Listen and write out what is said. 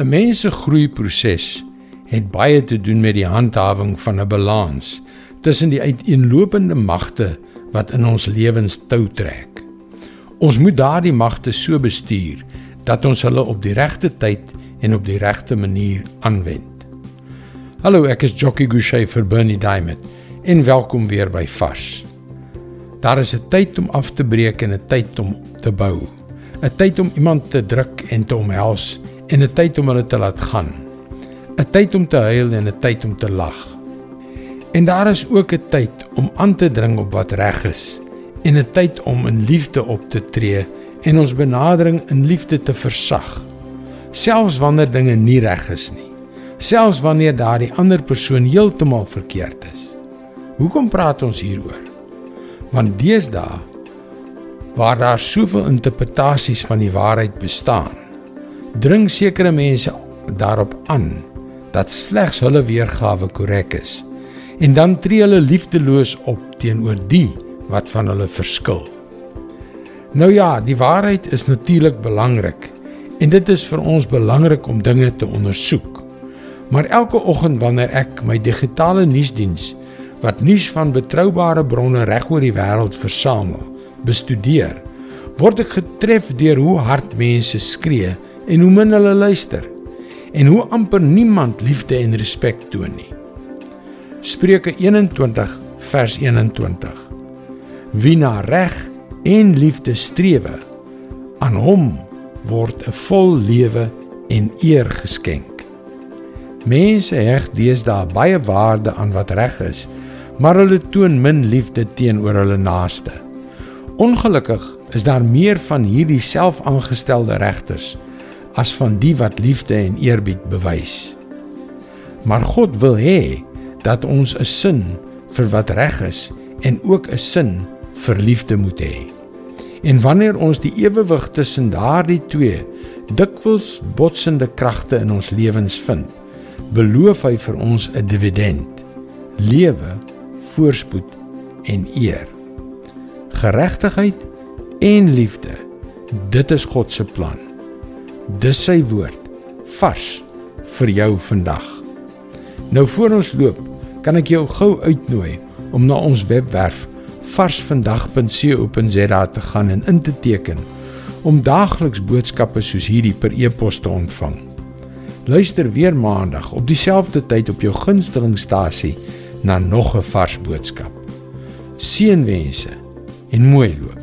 'n Mens se groeiproses het baie te doen met die handhawing van 'n balans tussen die uiteenlopende magte wat in ons lewens tou trek. Ons moet daardie magte so bestuur dat ons hulle op die regte tyd en op die regte manier aanwend. Hallo, ek is Jockey Gouchee vir Bernie Diamond en welkom weer by Vars. Daar is 'n tyd om af te breek en 'n tyd om te bou. 'n Tyd om iemand te druk en te omhels en 'n tyd om hulle te laat gaan. 'n Tyd om te huil en 'n tyd om te lag. En daar is ook 'n tyd om aan te dring op wat reg is en 'n tyd om in liefde op te tree en ons benadering in liefde te versag. Selfs wanneer dinge nie reg is nie. Selfs wanneer daardie ander persoon heeltemal verkeerd is. Hoekom praat ons hieroor? Want deesdae waar daar soveel interpretasies van die waarheid bestaan, dring sekere mense daarop aan dat slegs hulle weergawe korrek is en dan tree hulle liefdeloos op teenoor die wat van hulle verskil. Nou ja, die waarheid is natuurlik belangrik en dit is vir ons belangrik om dinge te ondersoek. Maar elke oggend wanneer ek my digitale nuusdiens wat nuus van betroubare bronne reg oor die wêreld versamel, bestudeer, word ek getref deur hoe hard mense skree en hoe min hulle luister en hoe amper niemand liefde en respek toon nie. Spreuke 21 vers 21. Wie na reg en liefde strewe, aan hom word 'n vol lewe en eer geskenk. Mense heg deesdae baie waarde aan wat reg is maar hulle toon min liefde teenoor hulle naaste. Ongelukkig is daar meer van hierdie selfaangestelde regters as van die wat liefde en eerbied bewys. Maar God wil hê dat ons 'n sin vir wat reg is en ook 'n sin vir liefde moet hê. En wanneer ons die ewewig tussen daardie twee dikwels botsende kragte in ons lewens vind, beloof hy vir ons 'n dividend: lewe voorspoed en eer. Geregtigheid en liefde. Dit is God se plan. Dis sy woord vars vir jou vandag. Nou voor ons loop, kan ek jou gou uitnooi om na ons webwerf varsvandag.co.za te gaan en in te teken om daagliks boodskappe soos hierdie per e-pos te ontvang. Luister weer maandag op dieselfde tyd op jou gunstelingstasie na nog 'n vars boodskap. Seënwense en mooi loop.